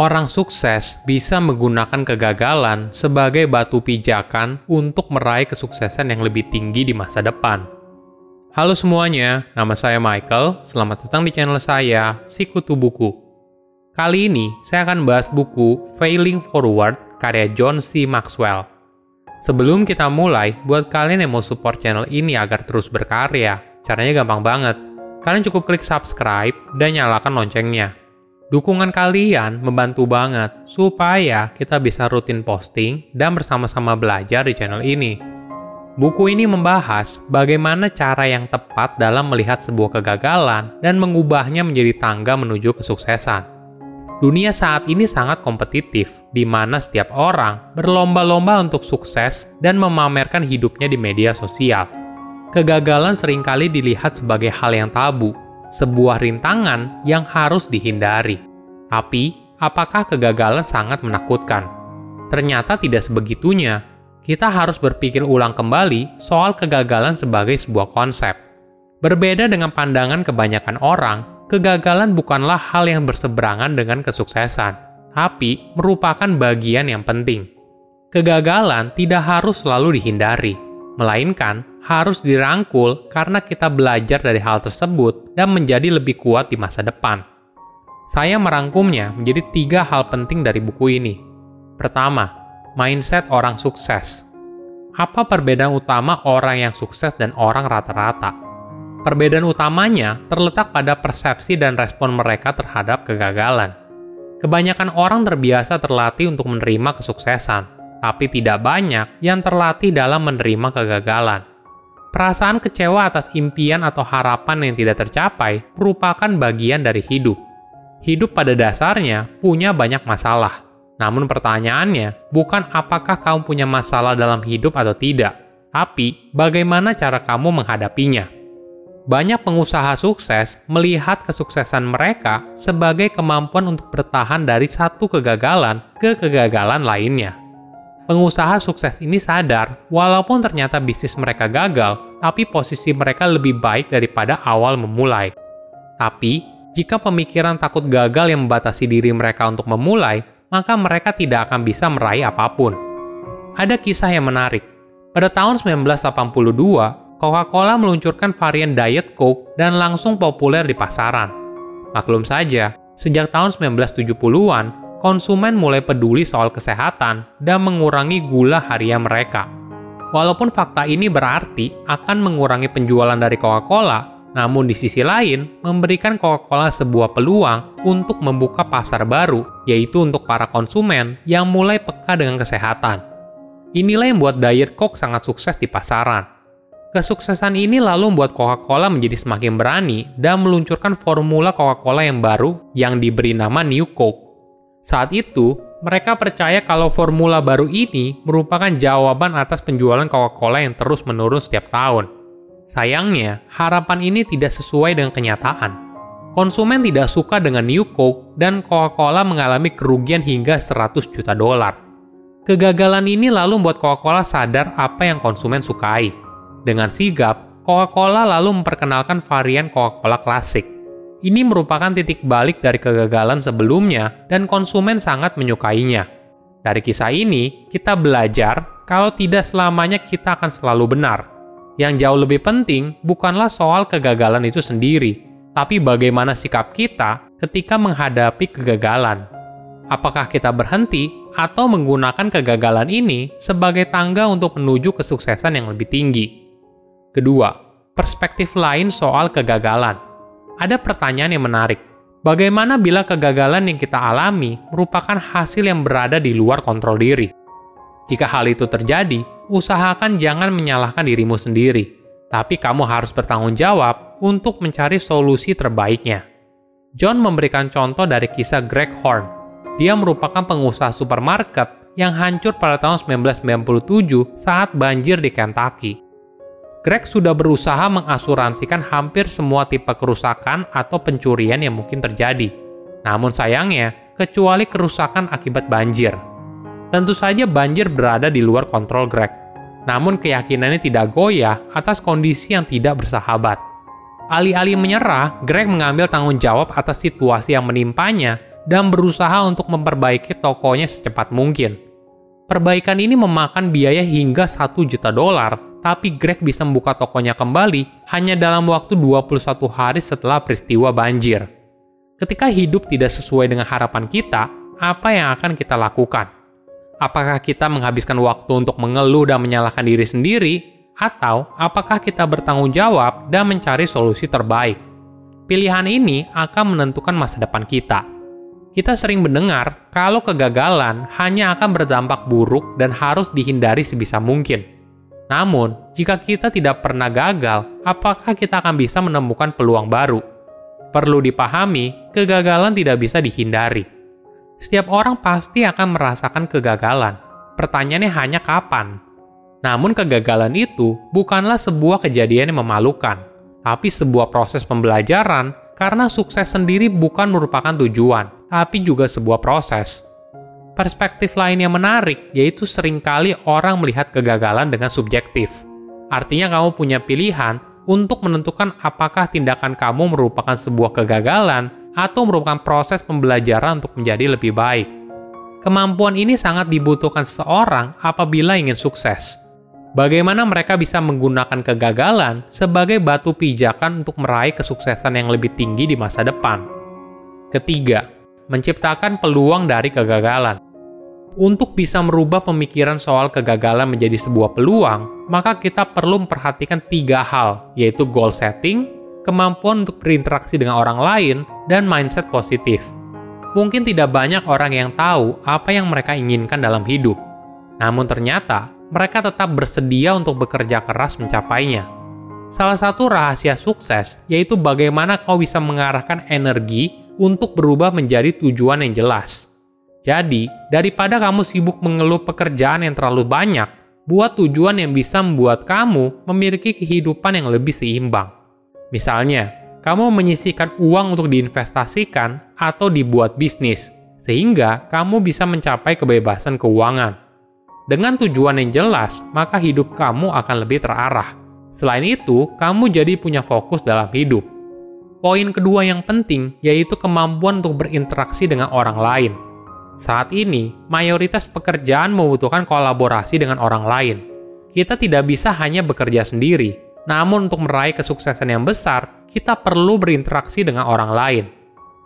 Orang sukses bisa menggunakan kegagalan sebagai batu pijakan untuk meraih kesuksesan yang lebih tinggi di masa depan. Halo semuanya, nama saya Michael. Selamat datang di channel saya, Sikutu Buku. Kali ini saya akan bahas buku Failing Forward karya John C. Maxwell. Sebelum kita mulai, buat kalian yang mau support channel ini agar terus berkarya, caranya gampang banget. Kalian cukup klik subscribe dan nyalakan loncengnya Dukungan kalian membantu banget supaya kita bisa rutin posting dan bersama-sama belajar di channel ini. Buku ini membahas bagaimana cara yang tepat dalam melihat sebuah kegagalan dan mengubahnya menjadi tangga menuju kesuksesan. Dunia saat ini sangat kompetitif, di mana setiap orang berlomba-lomba untuk sukses dan memamerkan hidupnya di media sosial. Kegagalan sering kali dilihat sebagai hal yang tabu, sebuah rintangan yang harus dihindari. Tapi, apakah kegagalan sangat menakutkan? Ternyata tidak sebegitunya. Kita harus berpikir ulang kembali soal kegagalan sebagai sebuah konsep. Berbeda dengan pandangan kebanyakan orang, kegagalan bukanlah hal yang berseberangan dengan kesuksesan, tapi merupakan bagian yang penting. Kegagalan tidak harus selalu dihindari, melainkan harus dirangkul karena kita belajar dari hal tersebut dan menjadi lebih kuat di masa depan. Saya merangkumnya menjadi tiga hal penting dari buku ini. Pertama, mindset orang sukses. Apa perbedaan utama orang yang sukses dan orang rata-rata? Perbedaan utamanya terletak pada persepsi dan respon mereka terhadap kegagalan. Kebanyakan orang terbiasa terlatih untuk menerima kesuksesan, tapi tidak banyak yang terlatih dalam menerima kegagalan. Perasaan kecewa atas impian atau harapan yang tidak tercapai merupakan bagian dari hidup. Hidup pada dasarnya punya banyak masalah. Namun pertanyaannya bukan apakah kamu punya masalah dalam hidup atau tidak, tapi bagaimana cara kamu menghadapinya. Banyak pengusaha sukses melihat kesuksesan mereka sebagai kemampuan untuk bertahan dari satu kegagalan ke kegagalan lainnya. Pengusaha sukses ini sadar, walaupun ternyata bisnis mereka gagal, tapi posisi mereka lebih baik daripada awal memulai. Tapi, jika pemikiran takut gagal yang membatasi diri mereka untuk memulai, maka mereka tidak akan bisa meraih apa pun. Ada kisah yang menarik. Pada tahun 1982, Coca-Cola meluncurkan varian Diet Coke dan langsung populer di pasaran. Maklum saja, sejak tahun 1970-an, konsumen mulai peduli soal kesehatan dan mengurangi gula harian mereka. Walaupun fakta ini berarti akan mengurangi penjualan dari Coca-Cola, namun di sisi lain memberikan Coca-Cola sebuah peluang untuk membuka pasar baru, yaitu untuk para konsumen yang mulai peka dengan kesehatan. Inilah yang membuat Diet Coke sangat sukses di pasaran. Kesuksesan ini lalu membuat Coca-Cola menjadi semakin berani dan meluncurkan formula Coca-Cola yang baru yang diberi nama New Coke. Saat itu, mereka percaya kalau formula baru ini merupakan jawaban atas penjualan Coca-Cola yang terus menurun setiap tahun. Sayangnya, harapan ini tidak sesuai dengan kenyataan. Konsumen tidak suka dengan New Coke dan Coca-Cola mengalami kerugian hingga 100 juta dolar. Kegagalan ini lalu membuat Coca-Cola sadar apa yang konsumen sukai. Dengan sigap, Coca-Cola lalu memperkenalkan varian Coca-Cola klasik ini merupakan titik balik dari kegagalan sebelumnya dan konsumen sangat menyukainya. Dari kisah ini, kita belajar kalau tidak selamanya kita akan selalu benar. Yang jauh lebih penting bukanlah soal kegagalan itu sendiri, tapi bagaimana sikap kita ketika menghadapi kegagalan. Apakah kita berhenti atau menggunakan kegagalan ini sebagai tangga untuk menuju kesuksesan yang lebih tinggi? Kedua, perspektif lain soal kegagalan ada pertanyaan yang menarik. Bagaimana bila kegagalan yang kita alami merupakan hasil yang berada di luar kontrol diri? Jika hal itu terjadi, usahakan jangan menyalahkan dirimu sendiri, tapi kamu harus bertanggung jawab untuk mencari solusi terbaiknya. John memberikan contoh dari kisah Greg Horn. Dia merupakan pengusaha supermarket yang hancur pada tahun 1997 saat banjir di Kentucky. Greg sudah berusaha mengasuransikan hampir semua tipe kerusakan atau pencurian yang mungkin terjadi. Namun sayangnya, kecuali kerusakan akibat banjir. Tentu saja banjir berada di luar kontrol Greg. Namun keyakinannya tidak goyah atas kondisi yang tidak bersahabat. Alih-alih menyerah, Greg mengambil tanggung jawab atas situasi yang menimpanya dan berusaha untuk memperbaiki tokonya secepat mungkin. Perbaikan ini memakan biaya hingga 1 juta dolar, tapi Greg bisa membuka tokonya kembali hanya dalam waktu 21 hari setelah peristiwa banjir. Ketika hidup tidak sesuai dengan harapan kita, apa yang akan kita lakukan? Apakah kita menghabiskan waktu untuk mengeluh dan menyalahkan diri sendiri, atau apakah kita bertanggung jawab dan mencari solusi terbaik? Pilihan ini akan menentukan masa depan kita. Kita sering mendengar kalau kegagalan hanya akan berdampak buruk dan harus dihindari sebisa mungkin. Namun, jika kita tidak pernah gagal, apakah kita akan bisa menemukan peluang baru? Perlu dipahami, kegagalan tidak bisa dihindari. Setiap orang pasti akan merasakan kegagalan. Pertanyaannya hanya kapan namun kegagalan itu bukanlah sebuah kejadian yang memalukan, tapi sebuah proses pembelajaran karena sukses sendiri bukan merupakan tujuan, tapi juga sebuah proses. Perspektif lain yang menarik yaitu sering kali orang melihat kegagalan dengan subjektif. Artinya kamu punya pilihan untuk menentukan apakah tindakan kamu merupakan sebuah kegagalan atau merupakan proses pembelajaran untuk menjadi lebih baik. Kemampuan ini sangat dibutuhkan seseorang apabila ingin sukses Bagaimana mereka bisa menggunakan kegagalan sebagai batu pijakan untuk meraih kesuksesan yang lebih tinggi di masa depan? Ketiga, menciptakan peluang dari kegagalan. Untuk bisa merubah pemikiran soal kegagalan menjadi sebuah peluang, maka kita perlu memperhatikan tiga hal, yaitu goal setting, kemampuan untuk berinteraksi dengan orang lain, dan mindset positif. Mungkin tidak banyak orang yang tahu apa yang mereka inginkan dalam hidup. Namun ternyata, mereka tetap bersedia untuk bekerja keras mencapainya. Salah satu rahasia sukses yaitu bagaimana kau bisa mengarahkan energi untuk berubah menjadi tujuan yang jelas. Jadi, daripada kamu sibuk mengeluh pekerjaan yang terlalu banyak, buat tujuan yang bisa membuat kamu memiliki kehidupan yang lebih seimbang. Misalnya, kamu menyisihkan uang untuk diinvestasikan atau dibuat bisnis, sehingga kamu bisa mencapai kebebasan keuangan. Dengan tujuan yang jelas, maka hidup kamu akan lebih terarah. Selain itu, kamu jadi punya fokus dalam hidup. Poin kedua yang penting yaitu kemampuan untuk berinteraksi dengan orang lain. Saat ini, mayoritas pekerjaan membutuhkan kolaborasi dengan orang lain. Kita tidak bisa hanya bekerja sendiri, namun untuk meraih kesuksesan yang besar, kita perlu berinteraksi dengan orang lain.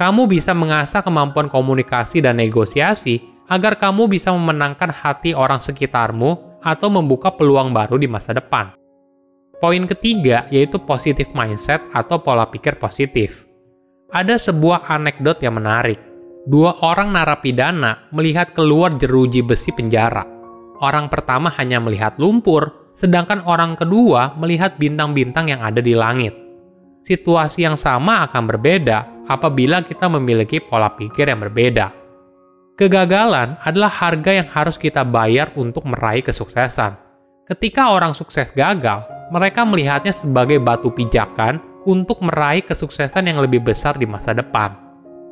Kamu bisa mengasah kemampuan komunikasi dan negosiasi agar kamu bisa memenangkan hati orang sekitarmu atau membuka peluang baru di masa depan. Poin ketiga yaitu positive mindset atau pola pikir positif. Ada sebuah anekdot yang menarik. Dua orang narapidana melihat keluar jeruji besi penjara. Orang pertama hanya melihat lumpur, sedangkan orang kedua melihat bintang-bintang yang ada di langit. Situasi yang sama akan berbeda apabila kita memiliki pola pikir yang berbeda. Kegagalan adalah harga yang harus kita bayar untuk meraih kesuksesan. Ketika orang sukses gagal, mereka melihatnya sebagai batu pijakan untuk meraih kesuksesan yang lebih besar di masa depan.